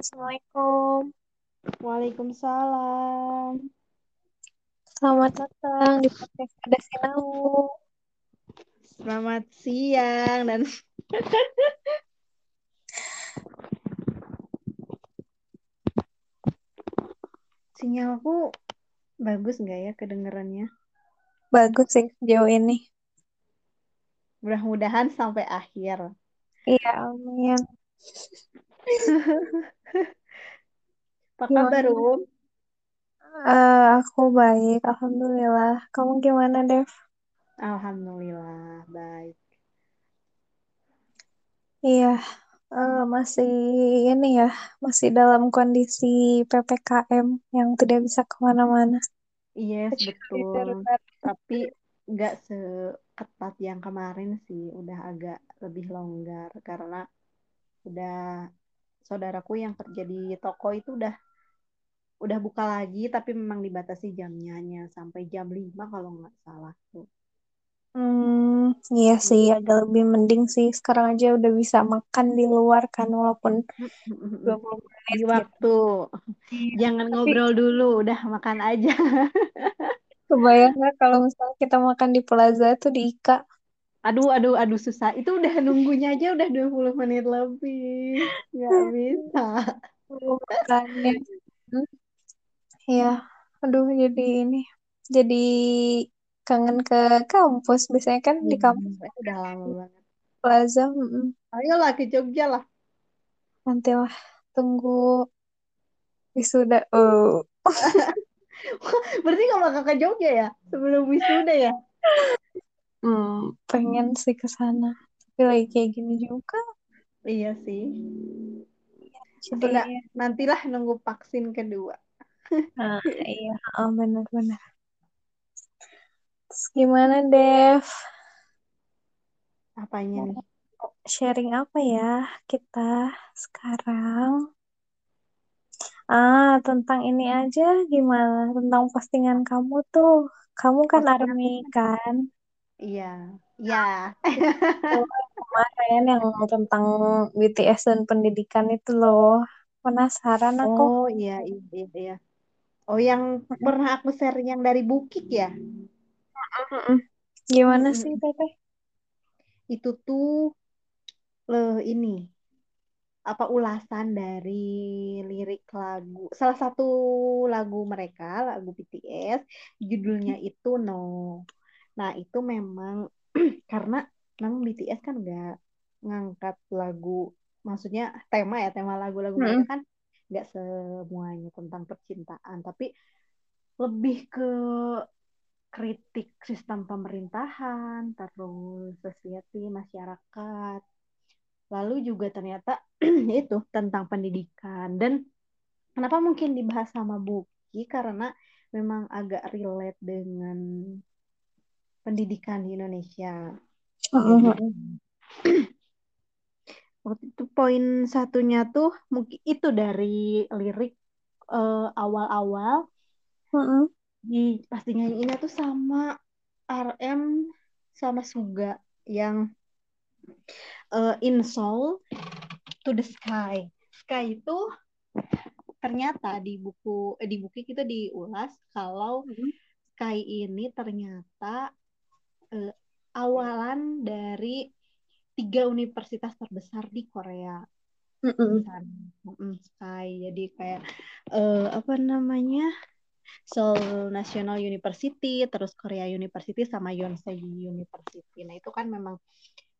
Assalamualaikum. Waalaikumsalam. Selamat datang di podcast Ada Sinau. Selamat siang dan sinyalku bagus nggak ya kedengarannya? Bagus sih sejauh ini. Mudah-mudahan sampai akhir. Iya, amin. Apa Gimana? kabar, Um? Eh, aku baik, Alhamdulillah. Kamu gimana, Dev? Alhamdulillah, baik. Iya, eh, masih ini ya, masih dalam kondisi PPKM yang tidak bisa ke mana-mana. Yes, Kecuali betul. darurat. Tapi nggak seketat yang kemarin sih. Udah agak lebih longgar karena udah saudaraku yang kerja di toko itu udah udah buka lagi tapi memang dibatasi jamnya hanya sampai jam 5 kalau nggak salah tuh. Hmm, iya sih, agak lebih mending sih. Sekarang aja udah bisa makan di luar kan, walaupun 20 menit Di waktu. Iya, Jangan tapi ngobrol dulu, udah makan aja. kebayang nggak kalau misalnya kita makan di Plaza tuh di Ika. Aduh, aduh, aduh susah. Itu udah nunggunya aja udah 20 menit lebih. Nggak bisa. Iya, aduh jadi ini, jadi kangen ke kampus. Biasanya kan di kampus Iya, udah lama banget. Plaza. mm-mm. Ayolah ke Jogja lah. Nantilah tunggu wisuda. Oh, Berarti kalau kakak ke Jogja ya? Sebelum wisuda ya? hmm, pengen sih ke sana. Tapi lagi kayak gini juga. Iya sih. Jadi, Sudah, nantilah nunggu vaksin kedua. nah, iya, oh, benar-benar. Terus gimana, Dev? Apanya nih? Sharing apa ya kita sekarang? Ah, tentang ini aja gimana? Tentang postingan kamu tuh. Kamu kan Postingan ARMY kan? Iya. Iya. Kemarin yang tentang BTS dan pendidikan itu loh. Penasaran aku. Oh iya, iya, iya, iya. Oh yang pernah aku share yang dari Bukik ya? Gimana sih, Teteh? Itu tuh eh, ini apa ulasan dari lirik lagu salah satu lagu mereka lagu BTS judulnya itu No. Nah itu memang karena memang BTS kan nggak ngangkat lagu maksudnya tema ya tema lagu-lagu mereka Mm-mm. kan nggak semuanya tentang percintaan tapi lebih ke kritik sistem pemerintahan terus society masyarakat. Lalu juga ternyata itu tentang pendidikan. Dan kenapa mungkin dibahas sama Buki? Karena memang agak relate dengan pendidikan di Indonesia Mm-mm. waktu itu poin satunya tuh mungkin itu dari lirik eh, awal-awal Mm-mm. di pasti nyanyiinnya tuh sama RM sama Suga yang eh, in Soul to the Sky. Sky itu ternyata di buku eh, di buku kita diulas kalau Mm-mm. Sky ini ternyata eh, awalan dari tiga universitas terbesar di Korea sana. Mm, Sky jadi kayak eh, apa namanya Seoul National University, terus Korea University sama Yonsei University. Nah itu kan memang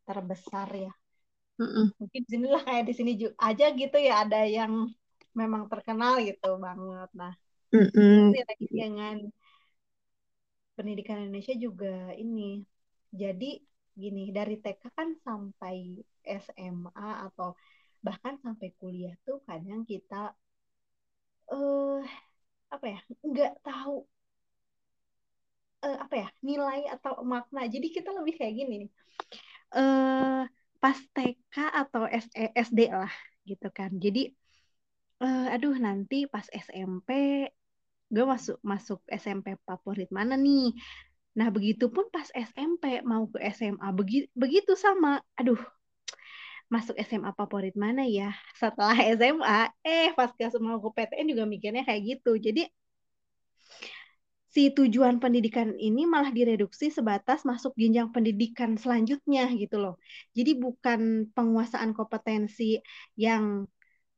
terbesar ya. Mm-mm. Mungkin di sinilah kayak di sini aja gitu ya ada yang memang terkenal gitu banget. Nah Mm-mm. dengan pendidikan Indonesia juga ini. Jadi gini dari TK kan sampai SMA atau bahkan sampai kuliah tuh kadang kita eh apa ya nggak tahu eh, apa ya nilai atau makna. Jadi kita lebih kayak gini nih. Eh pas TK atau SD lah gitu kan. Jadi eh, aduh nanti pas SMP gue masuk masuk SMP favorit mana nih? Nah begitupun pas SMP mau ke SMA begitu begitu sama. Aduh masuk SMA favorit mana ya setelah SMA eh pas ke semua ke PTN juga mikirnya kayak gitu jadi si tujuan pendidikan ini malah direduksi sebatas masuk jenjang pendidikan selanjutnya gitu loh jadi bukan penguasaan kompetensi yang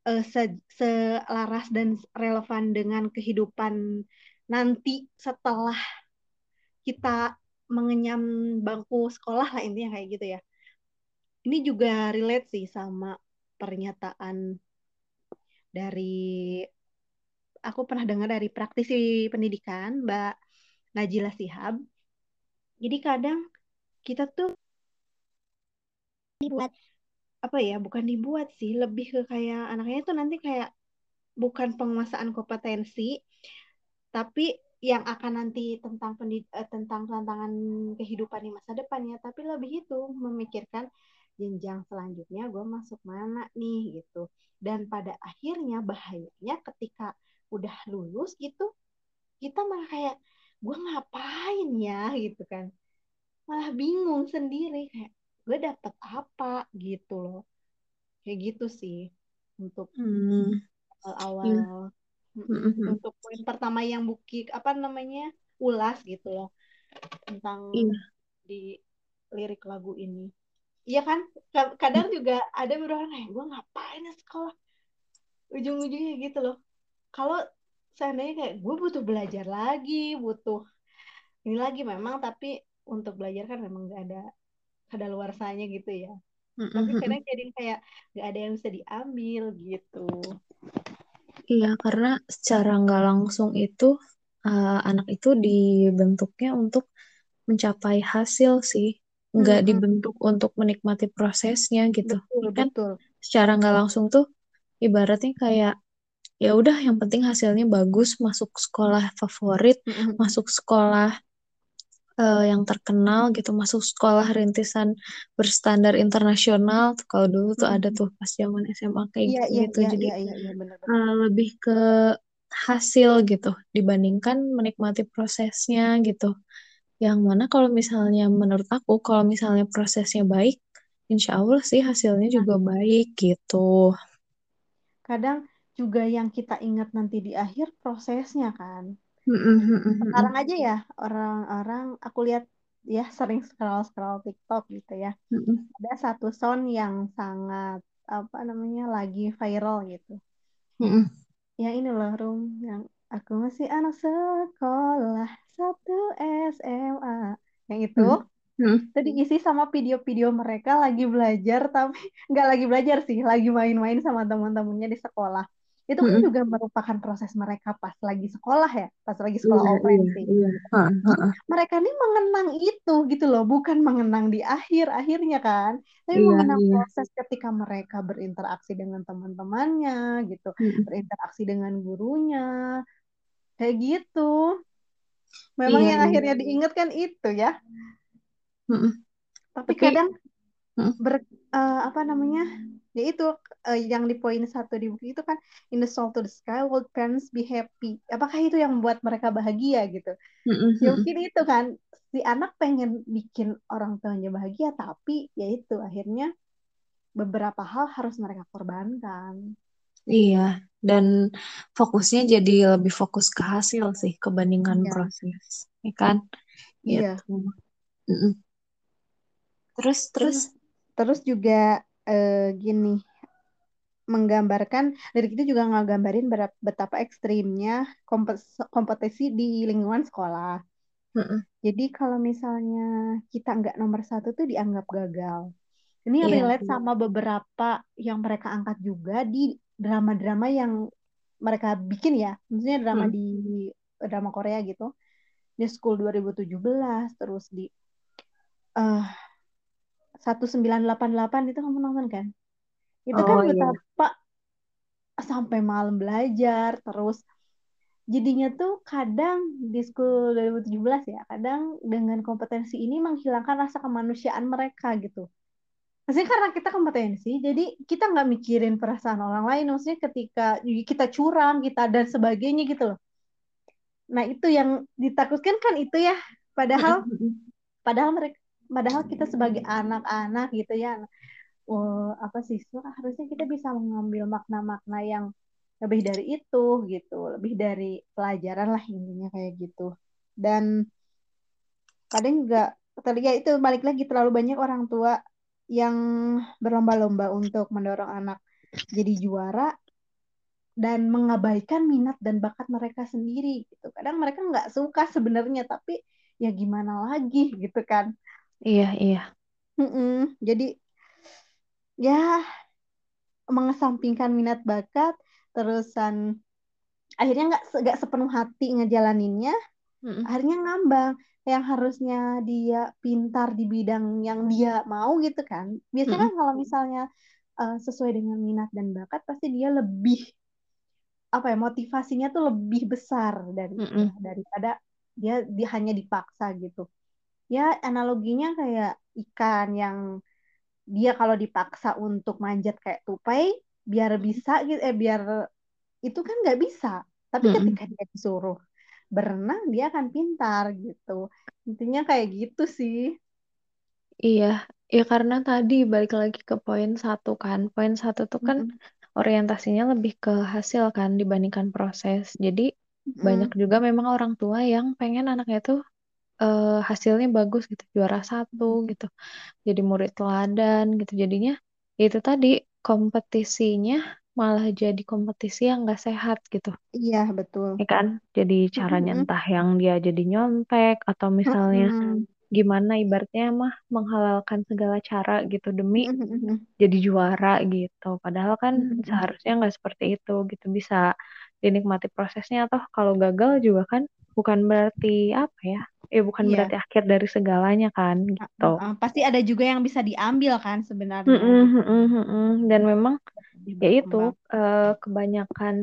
uh, se selaras dan relevan dengan kehidupan nanti setelah kita mengenyam bangku sekolah lah intinya kayak gitu ya ini juga relate sih sama pernyataan dari aku pernah dengar dari praktisi pendidikan Mbak Najila Sihab. Jadi kadang kita tuh dibuat apa ya, bukan dibuat sih, lebih ke kayak anaknya tuh nanti kayak bukan penguasaan kompetensi, tapi yang akan nanti tentang pendid eh, tentang tantangan kehidupan di masa depannya, tapi lebih itu memikirkan jenjang selanjutnya gue masuk mana nih gitu. Dan pada akhirnya bahayanya ketika udah lulus gitu kita malah kayak gue ngapain ya? gitu kan. Malah bingung sendiri kayak gue dapet apa gitu loh kayak gitu sih untuk hmm. awal yeah. Mm-hmm. untuk poin pertama yang buki apa namanya ulas gitu loh tentang yeah. di lirik lagu ini Iya kan? Kadang juga ada beberapa orang, gue ngapain ya sekolah? Ujung-ujungnya gitu loh. Kalau seandainya kayak gue butuh belajar lagi, butuh ini lagi memang, tapi untuk belajar kan memang gak ada ada luar sana gitu ya. Mm-hmm. Tapi kadang jadi kayak gak ada yang bisa diambil gitu. Iya, karena secara nggak langsung itu uh, anak itu dibentuknya untuk mencapai hasil sih nggak dibentuk untuk menikmati prosesnya gitu betul, kan betul. secara nggak langsung tuh ibaratnya kayak ya udah yang penting hasilnya bagus masuk sekolah favorit masuk sekolah uh, yang terkenal gitu masuk sekolah rintisan berstandar internasional kalau dulu tuh ada tuh pas zaman SMA kayak yeah, gitu, yeah, gitu. Yeah, jadi yeah, yeah, yeah, bener, bener. Uh, lebih ke hasil gitu dibandingkan menikmati prosesnya gitu yang mana kalau misalnya menurut aku, kalau misalnya prosesnya baik, insya Allah sih hasilnya nah. juga baik gitu. Kadang juga yang kita ingat nanti di akhir prosesnya kan. Sekarang aja ya orang-orang aku lihat ya sering scroll scroll TikTok gitu ya. Ada satu sound yang sangat apa namanya lagi viral gitu. Ya ini loh room yang Aku masih anak sekolah satu SMA. Yang itu. Hmm. itu diisi sama video-video mereka lagi belajar tapi nggak lagi belajar sih, lagi main-main sama teman-temannya di sekolah. Itu kan hmm. juga merupakan proses mereka pas lagi sekolah ya, pas lagi sekolah iya, offline iya, sih. Iya. Mereka ini mengenang itu gitu loh, bukan mengenang di akhir akhirnya kan, tapi iya, mengenang iya. proses ketika mereka berinteraksi dengan teman-temannya gitu, hmm. berinteraksi dengan gurunya, kayak gitu memang iya, yang iya. akhirnya diingat kan itu ya mm tapi, tapi kadang mm ber uh, apa namanya ya itu uh, yang di poin satu di buku itu kan in the soul to the sky will parents be happy apakah itu yang membuat mereka bahagia gitu mm-hmm. ya mungkin itu kan si anak pengen bikin orang tuanya bahagia tapi ya itu akhirnya beberapa hal harus mereka korbankan Iya, dan fokusnya jadi lebih fokus ke hasil sih kebandingkan iya. proses, ya kan? Iya. Gitu. Mm -mm. Terus, terus, terus juga eh, gini, menggambarkan dari itu juga ngegambarin betapa ekstrimnya kompetisi di lingkungan sekolah. Mm -mm. Jadi kalau misalnya kita nggak nomor satu tuh dianggap gagal. Ini yeah. relate sama beberapa yang mereka angkat juga di drama-drama yang mereka bikin ya, maksudnya drama hmm. di drama Korea gitu. Di School 2017 terus di uh, 1988 itu kamu nonton kan? Itu kan oh, kan betapa iya. sampai malam belajar terus. Jadinya tuh kadang di school 2017 ya, kadang dengan kompetensi ini menghilangkan rasa kemanusiaan mereka gitu. Maksudnya karena kita kompetensi jadi kita nggak mikirin perasaan orang lain. Maksudnya ketika kita curang kita dan sebagainya gitu loh. Nah itu yang ditakutkan kan itu ya. Padahal padahal mereka padahal kita sebagai anak-anak gitu ya uh, apa siswa harusnya kita bisa mengambil makna-makna yang lebih dari itu gitu lebih dari pelajaran lah intinya kayak gitu. Dan kadang juga ya itu balik lagi terlalu banyak orang tua yang berlomba-lomba untuk mendorong anak jadi juara dan mengabaikan minat dan bakat mereka sendiri gitu. Kadang mereka nggak suka sebenarnya tapi ya gimana lagi gitu kan iya iya. Mm-mm. jadi ya mengesampingkan minat bakat terusan akhirnya nggak nggak sepenuh hati ngejalaninnya mm akhirnya ngambang. Yang harusnya dia pintar di bidang yang dia mau gitu kan. Biasanya mm kan kalau misalnya uh, sesuai dengan minat dan bakat pasti dia lebih apa ya motivasinya tuh lebih besar dari mm ya, daripada dia, dia hanya dipaksa gitu ya analoginya kayak ikan yang dia kalau dipaksa untuk manjat kayak tupai biar bisa gitu eh biar itu kan nggak bisa tapi mm -hmm. ketika dia disuruh berenang dia akan pintar gitu intinya kayak gitu sih iya ya karena tadi balik lagi ke poin satu kan poin satu tuh kan mm -hmm. orientasinya lebih ke hasil kan dibandingkan proses jadi mm -hmm. banyak juga memang orang tua yang pengen anaknya tuh uh, hasilnya bagus gitu juara satu gitu jadi murid teladan gitu. Jadinya itu tadi kompetisinya malah jadi kompetisi yang gak sehat gitu. Iya betul. Ya kan? Jadi caranya entah yang dia jadi nyontek atau misalnya gimana ibaratnya mah menghalalkan segala cara gitu demi jadi juara gitu. Padahal kan seharusnya nggak seperti itu gitu. Bisa dinikmati prosesnya. Atau kalau gagal juga kan bukan berarti apa ya eh bukan yeah. berarti akhir dari segalanya kan gitu. Uh, uh, pasti ada juga yang bisa diambil kan sebenarnya. Mm -mm, gitu. mm -mm, Dan memang ya itu uh, kebanyakan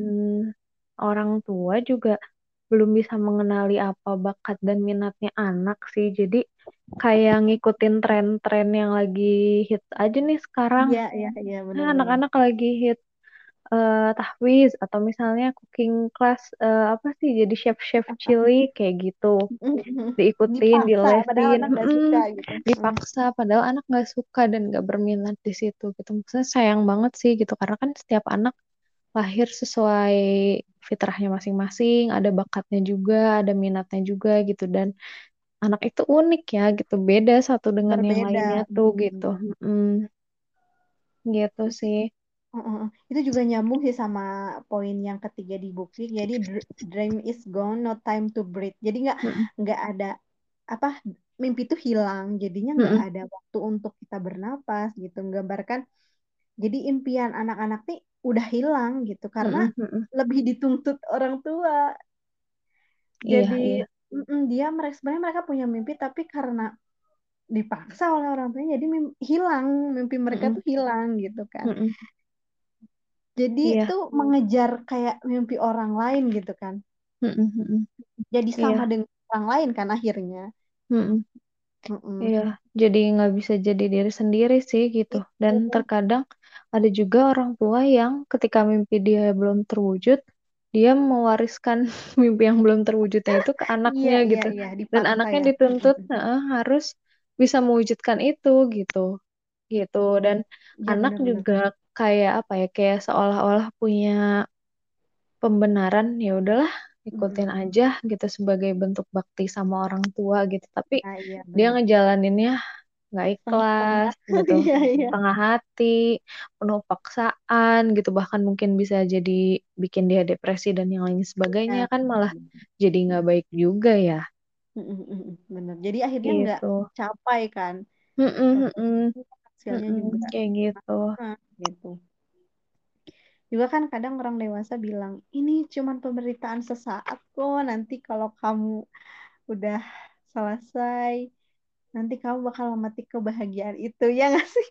orang tua juga belum bisa mengenali apa bakat dan minatnya anak sih. Jadi kayak ngikutin tren-tren yang lagi hit aja nih sekarang. Iya, iya, iya benar. Nah, anak-anak lagi hit uh, tahwiz atau misalnya cooking class uh, apa sih jadi chef-chef cili kayak gitu. Diikutin dilesin padahal anak suka, gitu. dipaksa padahal anak nggak suka dan nggak berminat di situ gitu. Maksudnya sayang banget sih gitu karena kan setiap anak lahir sesuai fitrahnya masing-masing ada bakatnya juga ada minatnya juga gitu. Dan anak itu unik ya gitu beda satu dengan Berbeda. yang lainnya tuh gitu. Hmm. gitu sih Uh, itu juga nyambung sih sama poin yang ketiga di buku. Jadi dream is gone, no time to breathe. Jadi nggak nggak ada apa mimpi itu hilang. Jadinya nggak mm ada waktu untuk kita bernapas gitu. Menggambarkan jadi impian anak-anak nih udah hilang gitu karena mm lebih dituntut orang tua. Iya, jadi iya, iya. dia mereka sebenarnya mereka punya mimpi tapi karena dipaksa oleh orang tuanya jadi mimpi, hilang mimpi mereka mm tuh hilang gitu kan. Mm jadi iya. itu mengejar kayak mimpi orang lain gitu kan. Mm-mm. Jadi sama iya. dengan orang lain kan akhirnya. Mm-mm. Mm-mm. Iya, jadi nggak bisa jadi diri sendiri sih gitu. Dan iya. terkadang ada juga orang tua yang ketika mimpi dia belum terwujud, dia mewariskan mimpi yang belum terwujudnya itu ke anaknya iya, gitu. Iya, iya. Dan anaknya ya. dituntut uh, harus bisa mewujudkan itu gitu. Gitu. Dan ya, anak bener -bener. juga kayak apa ya kayak seolah-olah punya pembenaran ya udahlah ikutin hmm. aja gitu sebagai bentuk bakti sama orang tua gitu tapi ah, iya, dia ngejalaninnya nggak ikhlas tengah, gitu iya, iya. tengah hati penuh paksaan gitu bahkan mungkin bisa jadi bikin dia depresi dan yang lain sebagainya ya. kan malah jadi nggak baik juga ya bener jadi akhirnya nggak gitu. capai kan mm -mm, mm -mm. hasilnya mm -mm, juga kayak gitu nah, gitu. Juga kan kadang orang dewasa bilang ini cuman pemberitaan sesaat kok nanti kalau kamu udah selesai nanti kamu bakal memetik kebahagiaan itu ya nggak sih?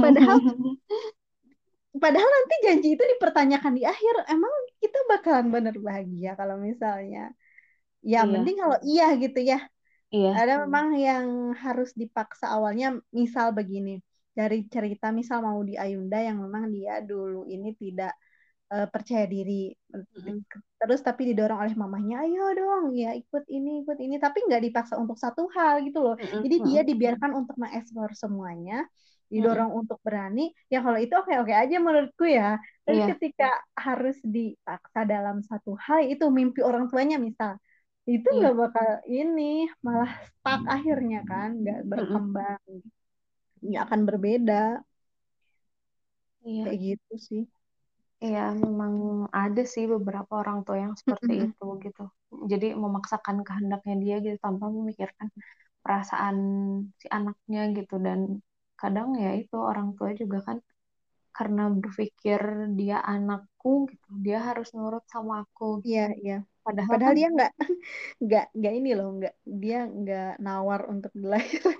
Padahal padahal nanti janji itu dipertanyakan di akhir emang kita bakalan bener bahagia kalau misalnya? Ya iya. penting kalau iya gitu ya. Iya. ada memang yang harus dipaksa awalnya misal begini dari cerita misal mau di Ayunda yang memang dia dulu ini tidak uh, percaya diri mm-hmm. terus tapi didorong oleh mamahnya ayo dong ya ikut ini ikut ini tapi nggak dipaksa untuk satu hal gitu loh mm-hmm. jadi dia dibiarkan untuk mengeksplor semuanya didorong mm. untuk berani ya kalau itu oke oke aja menurutku ya tapi yeah. ketika harus dipaksa dalam satu hal itu mimpi orang tuanya misal itu iya. nggak yeah. bakal ini malah stuck akhirnya kan nggak berkembang nggak akan berbeda. Yeah. kayak gitu sih. Iya, memang ada sih beberapa orang tua yang seperti itu gitu. Jadi memaksakan kehendaknya dia gitu tanpa memikirkan perasaan si anaknya gitu. Dan kadang ya itu orang tua juga kan karena berpikir dia anakku gitu dia harus nurut sama aku iya iya. Padahal, padahal kan, dia nggak nggak nggak ini loh nggak dia nggak nawar untuk dilahirkan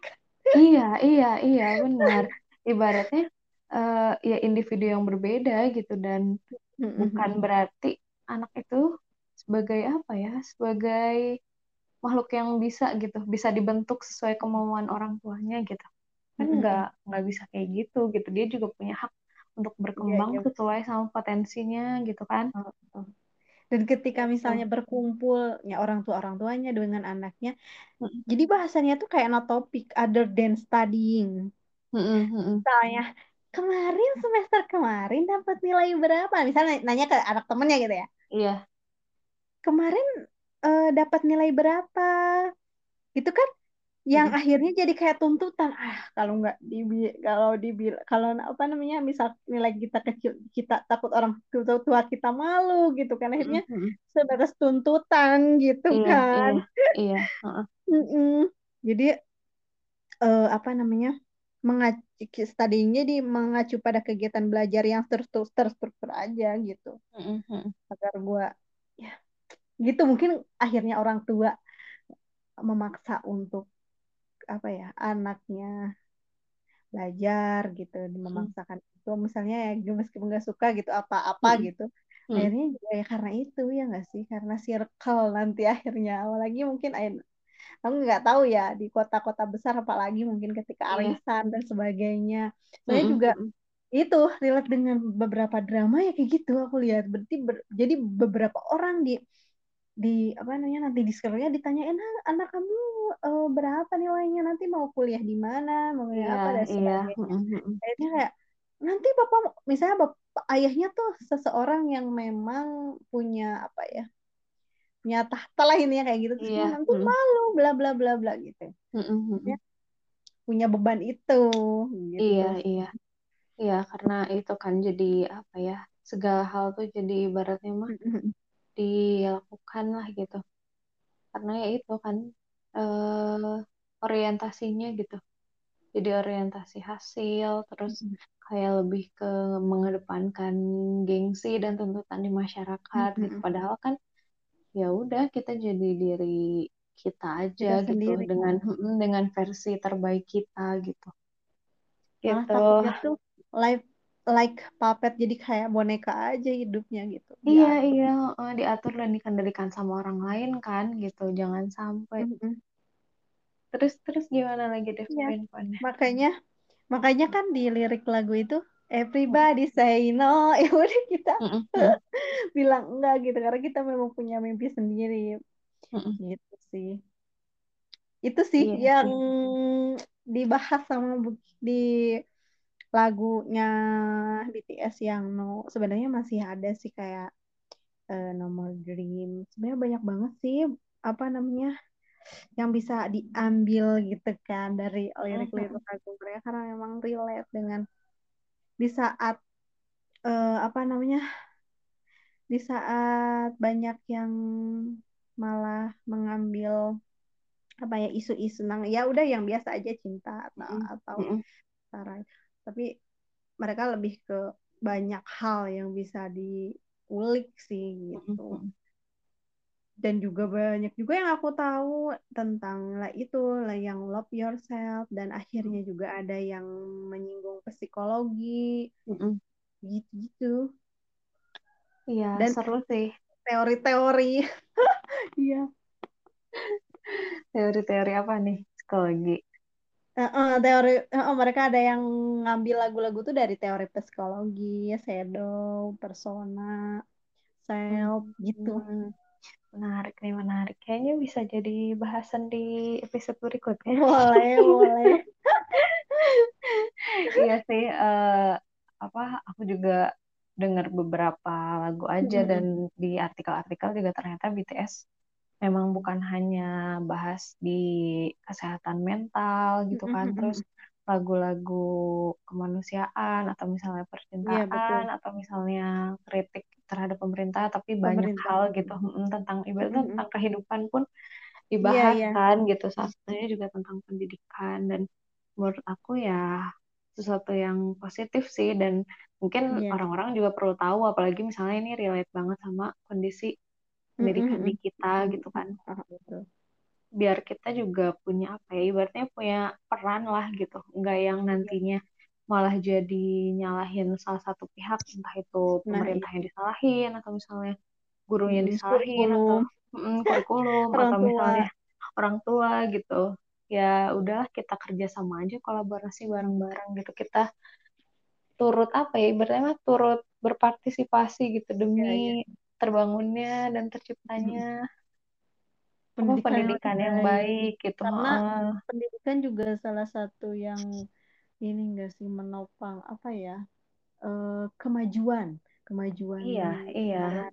iya iya iya benar. Ibaratnya uh, ya individu yang berbeda gitu dan mm-hmm. bukan berarti anak itu sebagai apa ya sebagai makhluk yang bisa gitu bisa dibentuk sesuai kemauan orang tuanya gitu. Kan nggak nggak bisa kayak gitu gitu. Dia juga punya hak untuk iya, berkembang yeah, yeah. sesuai sama potensinya gitu kan dan ketika misalnya berkumpulnya orang tua orang tuanya dengan anaknya -hmm. jadi bahasanya tuh kayak no topic other than studying. -hmm. misalnya kemarin semester kemarin dapat nilai berapa? Misalnya nanya ke anak temennya gitu ya. Iya. Kemarin uh, dapat nilai berapa? Itu kan yang hmm. akhirnya jadi kayak tuntutan ah kalau nggak di kalau di kalau apa namanya misal nilai kita kecil kita takut orang tua tua kita malu gitu kan akhirnya hmm. sebatas tuntutan gitu iya, kan iya, iya. Uh jadi uh, apa namanya mengacu studinya di mengacu pada kegiatan belajar yang terstruktur terstruktur aja gitu hmm. agar gua ya gitu mungkin akhirnya orang tua memaksa untuk apa ya anaknya belajar gitu hmm. memaksakan itu misalnya ya meskipun nggak suka gitu apa-apa hmm. gitu hmm. akhirnya juga ya karena itu ya nggak sih karena circle nanti akhirnya apalagi mungkin aku nggak tahu ya di kota-kota besar apalagi mungkin ketika iya. arisan yeah. dan sebagainya saya hmm. juga itu relate dengan beberapa drama ya kayak gitu aku lihat berarti ber, jadi beberapa orang di di apa namanya nanti di sekolahnya ditanyain ah, anak kamu uh, berapa nilainya nanti mau kuliah di mana mau kuliah yeah, apa dan iya. sebagainya yeah. akhirnya kayak nanti bapak misalnya bapak ayahnya tuh seseorang yang memang punya apa ya punya tahta lah ini ya kayak gitu terus yeah. nanti mm. malu bla bla bla bla gitu ya, punya beban itu gitu. iya iya iya karena itu kan jadi apa ya segala hal tuh jadi ibaratnya mah dilakukan lah gitu. Karena ya itu kan eh, orientasinya gitu. Jadi orientasi hasil terus kayak lebih ke mengedepankan gengsi dan tuntutan di masyarakat gitu. Padahal kan ya udah kita jadi diri kita aja kita gitu sendiri. dengan dengan versi terbaik kita gitu. Gitu tuh live like puppet jadi kayak boneka aja hidupnya gitu. Iya diatur. iya uh, diatur dan dikendalikan sama orang lain kan gitu jangan sampai. Mm -hmm. Terus terus gimana lagi deh ya, Makanya makanya kan di lirik lagu itu everybody say no ya udah kita mm -hmm. bilang enggak gitu karena kita memang punya mimpi sendiri mm -hmm. gitu sih. Itu sih iya, yang iya. dibahas sama di lagunya BTS yang no sebenarnya masih ada sih kayak uh, No More Dream sebenarnya banyak banget sih apa namanya yang bisa diambil gitu kan dari lirik-lirik lagu mereka. Karena memang relate dengan di saat uh, apa namanya di saat banyak yang malah mengambil apa ya isu-isu nang ya udah yang biasa aja cinta atau mm -hmm. atau tapi mereka lebih ke banyak hal yang bisa diulik sih gitu. Dan juga banyak juga yang aku tahu tentang lah itu lah yang love yourself. Dan akhirnya juga ada yang menyinggung psikologi. Gitu gitu iya dan seru sih. teori-teori. Iya. Teori-teori apa nih? Psikologi Uh, teori uh, mereka ada yang ngambil lagu-lagu tuh dari teori psikologi, shadow, persona, self hmm. gitu. Menarik nih, menarik. Kayaknya bisa jadi bahasan di episode berikutnya. Boleh, boleh. iya sih, uh, apa aku juga dengar beberapa lagu aja dan di artikel-artikel juga ternyata BTS memang bukan hanya bahas di kesehatan mental gitu kan, terus lagu-lagu kemanusiaan atau misalnya iya, percintaan yeah, atau misalnya kritik terhadap pemerintah tapi banyak hal gitu tentang ibaratnya tentang kehidupan pun dibahas yeah, yeah. kan gitu saat juga tentang pendidikan. Dan menurut aku ya sesuatu yang positif sih dan mungkin yeah. orang-orang juga perlu tahu apalagi misalnya ini relate banget sama kondisi pendidikan mm -hmm. di kita gitu kan. Oh, biar kita juga punya apa ya ibaratnya punya peran lah gitu. Nggak yang iya. nantinya malah jadi nyalahin salah satu pihak entah itu nah, pemerintah nah, yang disalahin atau misalnya gurunya hmm, disalahin atau mm, kurikulum atau misalnya orang tua gitu. Ya udahlah kita kerja sama aja kolaborasi bareng-bareng gitu. Kita turut apa ya ibaratnya turut berpartisipasi gitu demi ya, ya. Terbangunnya dan terciptanya. Pendidikan, apa, pendidikan yang, yang baik. gitu karena uh. pendidikan juga salah satu yang ini enggak sih menopang apa ya uh, kemajuan kemajuan iya iya.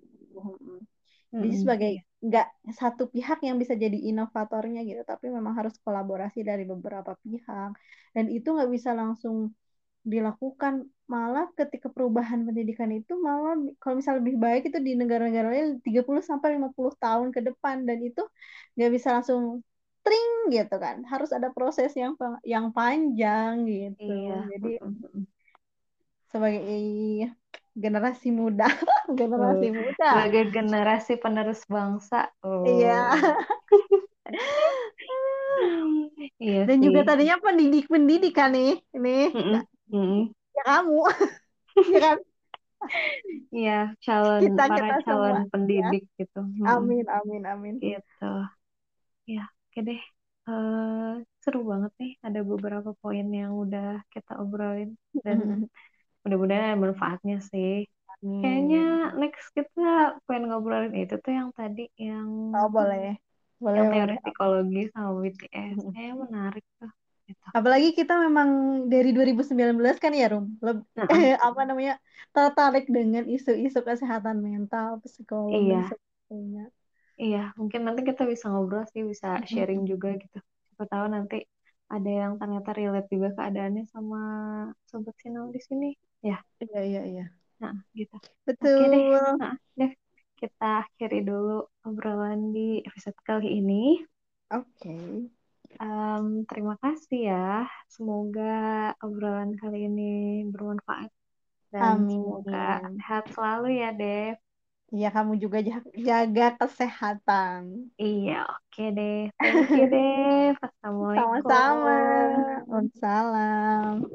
jadi sebagai nggak satu pihak yang bisa jadi inovatornya gitu, tapi memang harus kolaborasi dari beberapa pihak. Dan itu nggak bisa langsung dilakukan malah ketika perubahan pendidikan itu malah kalau misalnya lebih baik itu di negara-negara lain 30 sampai 50 tahun ke depan dan itu nggak bisa langsung tring gitu kan harus ada proses yang yang panjang gitu iya. jadi sebagai generasi muda generasi muda sebagai generasi penerus bangsa oh. iya iya dan sih. juga tadinya pendidik pendidikan nih ini mm -mm. Mm ya kamu ya kan Iya, calon kita, para kita calon semua, pendidik ya. gitu. Amin, amin, amin. Gitu. Ya, oke deh. Uh, seru banget nih. Ada beberapa poin yang udah kita obrolin dan mudah-mudahan ada manfaatnya sih hmm. kayaknya next kita pengen ngobrolin itu tuh yang tadi yang oh boleh boleh yang teori boleh. psikologi sama BTS hmm. kayaknya menarik tuh gitu. apalagi kita memang dari 2019 kan ya Rum? Leb -huh. apa namanya tertarik dengan isu-isu kesehatan mental psikologi iya. sebagainya. Iya mungkin nanti kita bisa ngobrol sih bisa sharing juga gitu. Siapa tahu nanti ada yang ternyata relate juga keadaannya sama sobat sinau di sini. Ya. Iya iya iya. Nah gitu. Betul oke deh. Nah deh. Kita akhiri dulu obrolan di episode kali ini. Oke. okay. Um, terima kasih ya semoga obrolan kali ini bermanfaat dan Amin. semoga sehat selalu ya Dev Iya, kamu juga jaga kesehatan. Iya, oke okay deh. Thank you deh. Assalamualaikum. Sama-sama. Waalaikumsalam.